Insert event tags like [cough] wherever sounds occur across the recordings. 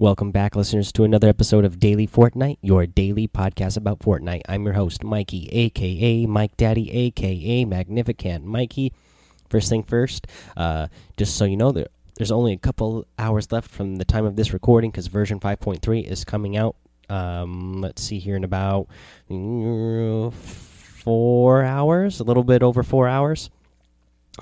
Welcome back, listeners, to another episode of Daily Fortnite, your daily podcast about Fortnite. I'm your host, Mikey, aka Mike Daddy, aka Magnificent Mikey. First thing first, uh, just so you know, there, there's only a couple hours left from the time of this recording because version 5.3 is coming out. Um, let's see here in about uh, four hours, a little bit over four hours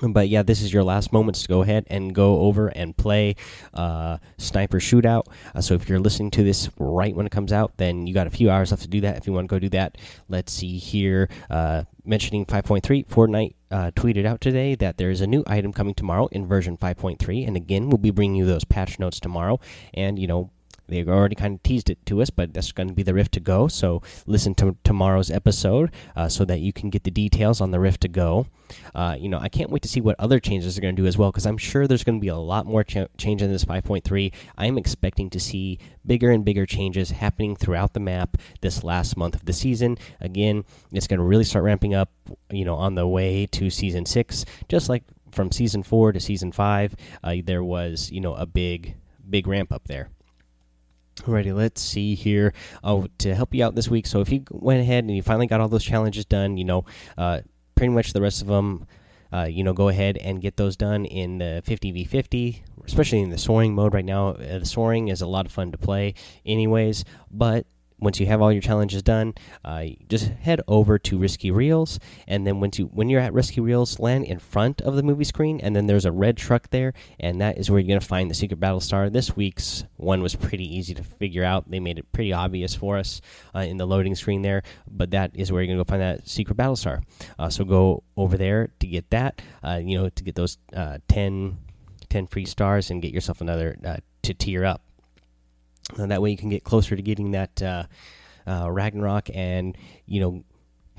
but yeah, this is your last moments to go ahead and go over and play uh, Sniper Shootout. Uh, so if you're listening to this right when it comes out, then you got a few hours left to do that. If you want to go do that, let's see here. Uh, mentioning 5.3, Fortnite uh, tweeted out today that there is a new item coming tomorrow in version 5.3, and again, we'll be bringing you those patch notes tomorrow. And you know, they already kind of teased it to us, but that's going to be the Rift to Go. So listen to tomorrow's episode uh, so that you can get the details on the Rift to Go. Uh, you know, I can't wait to see what other changes are going to do as well because I'm sure there's going to be a lot more ch change in this 5.3. I'm expecting to see bigger and bigger changes happening throughout the map this last month of the season. Again, it's going to really start ramping up, you know, on the way to season six, just like from season four to season five. Uh, there was, you know, a big, big ramp up there. Alrighty, let's see here. Oh, to help you out this week. So if you went ahead and you finally got all those challenges done, you know, uh, pretty much the rest of them, uh, you know, go ahead and get those done in the 50v50, especially in the soaring mode right now. Uh, the soaring is a lot of fun to play, anyways. But once you have all your challenges done, uh, just head over to Risky Reels, and then once you when you're at Risky Reels, land in front of the movie screen, and then there's a red truck there, and that is where you're gonna find the secret battle star. This week's one was pretty easy to figure out; they made it pretty obvious for us uh, in the loading screen there. But that is where you're gonna go find that secret battle star. Uh, so go over there to get that. Uh, you know, to get those uh, 10, 10 free stars and get yourself another uh, to tier up. And that way you can get closer to getting that uh, uh, Ragnarok and you know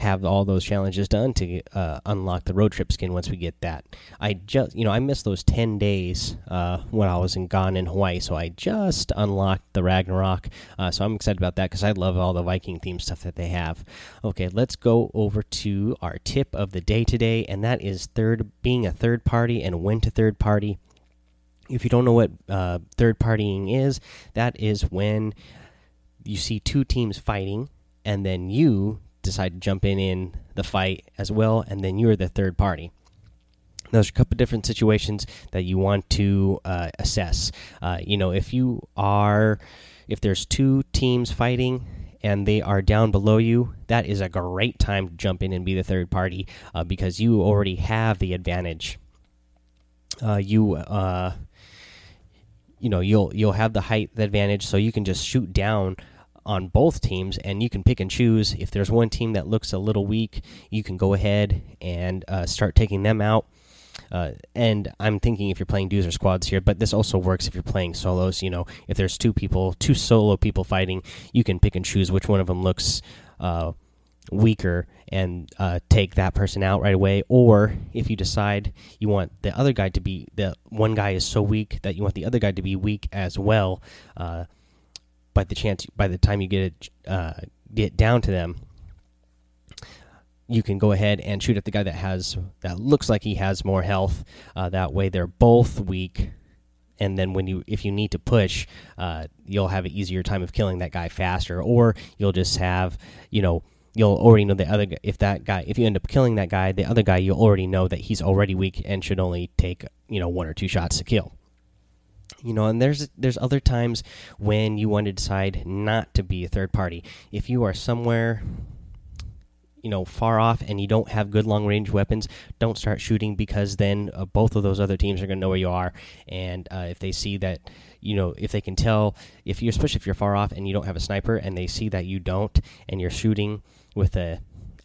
have all those challenges done to uh, unlock the road trip skin once we get that. I just you know I missed those ten days uh, when I was in gone in Hawaii, so I just unlocked the Ragnarok. Uh, so I'm excited about that because I love all the Viking theme stuff that they have. Okay, let's go over to our tip of the day today, and that is third being a third party and when to third party if you don't know what uh, third partying is, that is when you see two teams fighting and then you decide to jump in in the fight as well, and then you're the third party. There's a couple different situations that you want to uh, assess. Uh, you know, if you are, if there's two teams fighting and they are down below you, that is a great time to jump in and be the third party uh, because you already have the advantage. Uh, you uh, you know you'll you'll have the height advantage, so you can just shoot down on both teams, and you can pick and choose. If there's one team that looks a little weak, you can go ahead and uh, start taking them out. Uh, and I'm thinking if you're playing duos or squads here, but this also works if you're playing solos. You know, if there's two people, two solo people fighting, you can pick and choose which one of them looks uh, weaker and uh, take that person out right away. Or if you decide you want the other guy to be the one guy is so weak that you want the other guy to be weak as well. Uh, by the chance, by the time you get it, uh, get down to them, you can go ahead and shoot at the guy that has that looks like he has more health. Uh, that way, they're both weak and then when you if you need to push uh, you'll have an easier time of killing that guy faster or you'll just have you know you'll already know the other guy, if that guy if you end up killing that guy the other guy you'll already know that he's already weak and should only take you know one or two shots to kill. You know and there's there's other times when you want to decide not to be a third party. If you are somewhere you know far off and you don't have good long range weapons don't start shooting because then uh, both of those other teams are going to know where you are. And uh, if they see that you know if they can tell if you especially if you're far off and you don't have a sniper and they see that you don't and you're shooting with a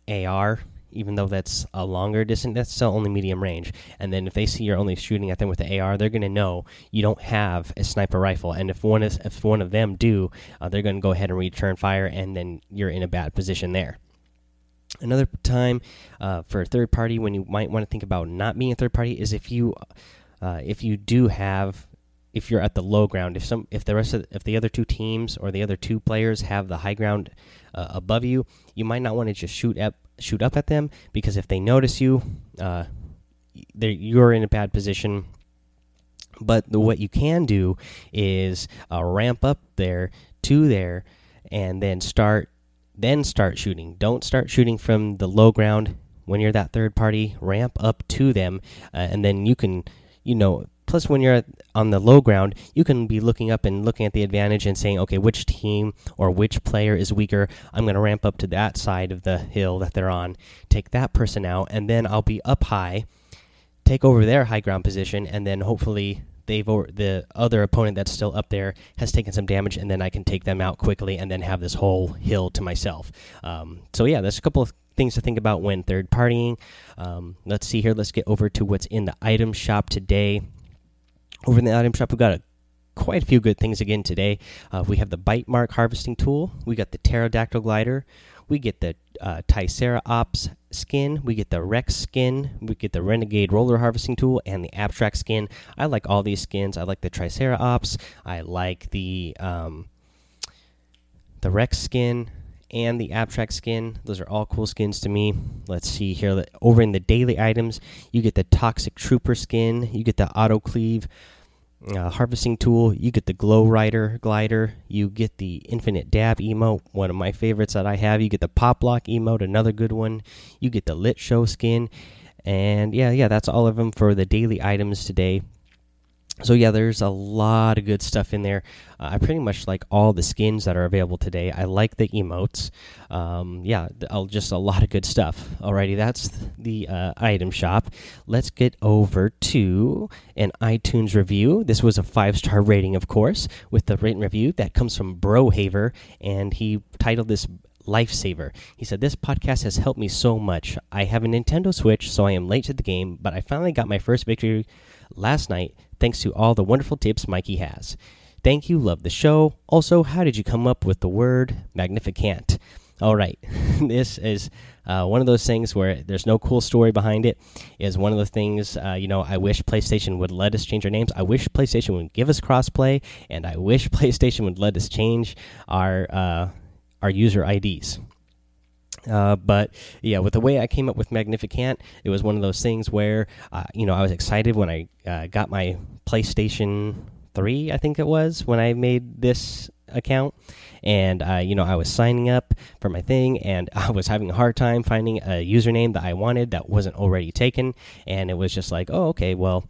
AR, even though that's a longer distance, that's still only medium range. And then if they see you're only shooting at them with the AR, they're going to know you don't have a sniper rifle. And if one is, if one of them do, uh, they're going to go ahead and return fire, and then you're in a bad position there. Another time uh, for a third party when you might want to think about not being a third party is if you uh, if you do have if you're at the low ground if some if the rest of if the other two teams or the other two players have the high ground uh, above you you might not want to just shoot up shoot up at them because if they notice you uh, you're in a bad position But the, what you can do is uh, ramp up there to there, and then start then start shooting. Don't start shooting from the low ground when you're that third party. Ramp up to them, uh, and then you can, you know. Plus, when you're on the low ground, you can be looking up and looking at the advantage and saying, okay, which team or which player is weaker. I'm going to ramp up to that side of the hill that they're on, take that person out, and then I'll be up high take over their high ground position, and then hopefully they've or the other opponent that's still up there has taken some damage, and then I can take them out quickly, and then have this whole hill to myself. Um, so yeah, there's a couple of things to think about when third partying. Um, let's see here. Let's get over to what's in the item shop today. Over in the item shop, we've got a quite a few good things again today. Uh, we have the bite mark harvesting tool. We got the pterodactyl glider. We get the uh, Tricera Ops skin. We get the Rex skin. We get the Renegade roller harvesting tool and the Abstrakt skin. I like all these skins. I like the Tricera Ops. I like the um, the Rex skin and the Abstrakt skin. Those are all cool skins to me. Let's see here. Over in the daily items, you get the Toxic Trooper skin. You get the Auto Cleave uh, harvesting tool. You get the Glow Rider glider. You get the Infinite Dab emote, one of my favorites that I have. You get the Pop Lock emote, another good one. You get the Lit Show skin. And yeah, yeah, that's all of them for the daily items today so yeah there's a lot of good stuff in there. Uh, i pretty much like all the skins that are available today. I like the emotes. Um, yeah just a lot of good stuff. Alrighty that's the uh, item shop. Let's get over to an itunes review. This was a five star rating of course with the written review that comes from brohaver and he titled this lifesaver. He said, This podcast has helped me so much. I have a Nintendo Switch, so I am late to the game, but I finally got my first victory last night thanks to all the wonderful tips Mikey has. Thank you, love the show. Also, how did you come up with the word magnificent? All right, [laughs] this is uh, one of those things where there's no cool story behind it. Is one of the things uh, you know. I wish PlayStation would let us change our names. I wish PlayStation would give us crossplay, and I wish [laughs] PlayStation would let us change our uh, our user IDs. Uh, but yeah, with the way I came up with Magnificent, it was one of those things where uh, you know I was excited when I uh, got my PlayStation Three, I think it was when I made this account, and uh, you know I was signing up for my thing, and [laughs] I was having a hard time finding a username that I wanted that wasn't already taken, and it was just like, oh, okay, well,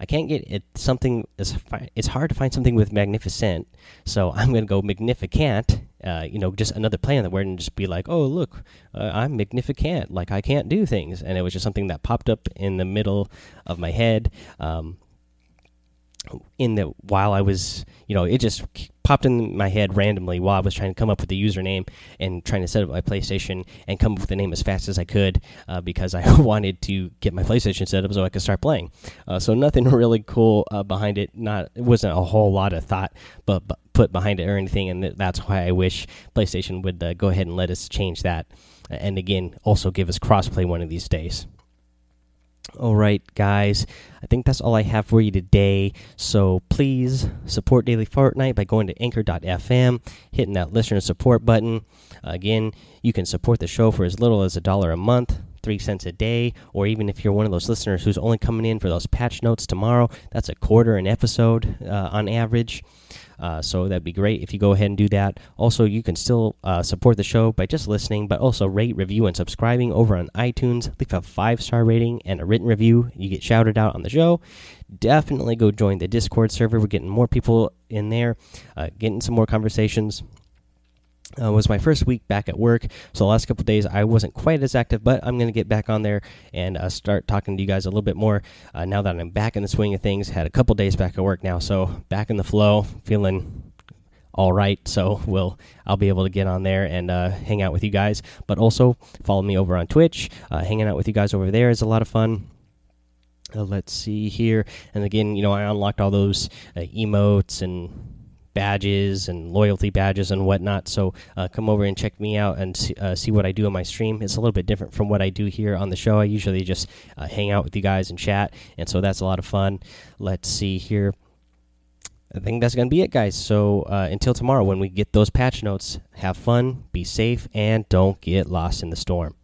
I can't get it something. It's hard to find something with magnificent, so I'm going to go magnificent. Uh, you know, just another play on the word and just be like, oh look, uh, I'm magnificent. Like I can't do things, and it was just something that popped up in the middle of my head. Um, in the while I was, you know, it just popped in my head randomly while I was trying to come up with the username and trying to set up my PlayStation and come up with the name as fast as I could uh, because I [laughs] wanted to get my PlayStation set up so I could start playing. Uh, so nothing [laughs] really cool uh, behind it. Not it wasn't a whole lot of thought, but, but put behind it or anything, and that's why I wish PlayStation would uh, go ahead and let us change that. And again, also give us crossplay one of these days. All right, guys. I think that's all I have for you today. So please support Daily Fortnite by going to anchor.fm, hitting that listener support button. Again, you can support the show for as little as a dollar a month, three cents a day, or even if you're one of those listeners who's only coming in for those patch notes tomorrow, that's a quarter an episode uh, on average. Uh, so that'd be great if you go ahead and do that. Also, you can still uh, support the show by just listening, but also rate, review, and subscribing over on iTunes. Leave a five star rating and a written review. You get shouted out on the show. Definitely go join the Discord server. We're getting more people in there, uh, getting some more conversations. Uh, was my first week back at work. So the last couple days I wasn't quite as active, but I'm going to get back on there and uh, start talking to you guys a little bit more uh, now that I'm back in the swing of things. Had a couple days back at work now, so back in the flow, feeling all right. So we'll I'll be able to get on there and uh, hang out with you guys. But also follow me over on Twitch. Uh, hanging out with you guys over there is a lot of fun. Uh, let's see here, and again, you know, I unlocked all those emotes and badges and loyalty badges and whatnot. So uh, come over and check me out and see, uh, see, what I do on my stream. It's a little bit different from what I do here on the show. I usually just uh, hang out with you guys and chat, and so that's a lot of fun. Let's see here. I think that's going to be it, guys. So uh, until tomorrow, when we get those patch notes, have fun, be safe, and don't get lost in the storm.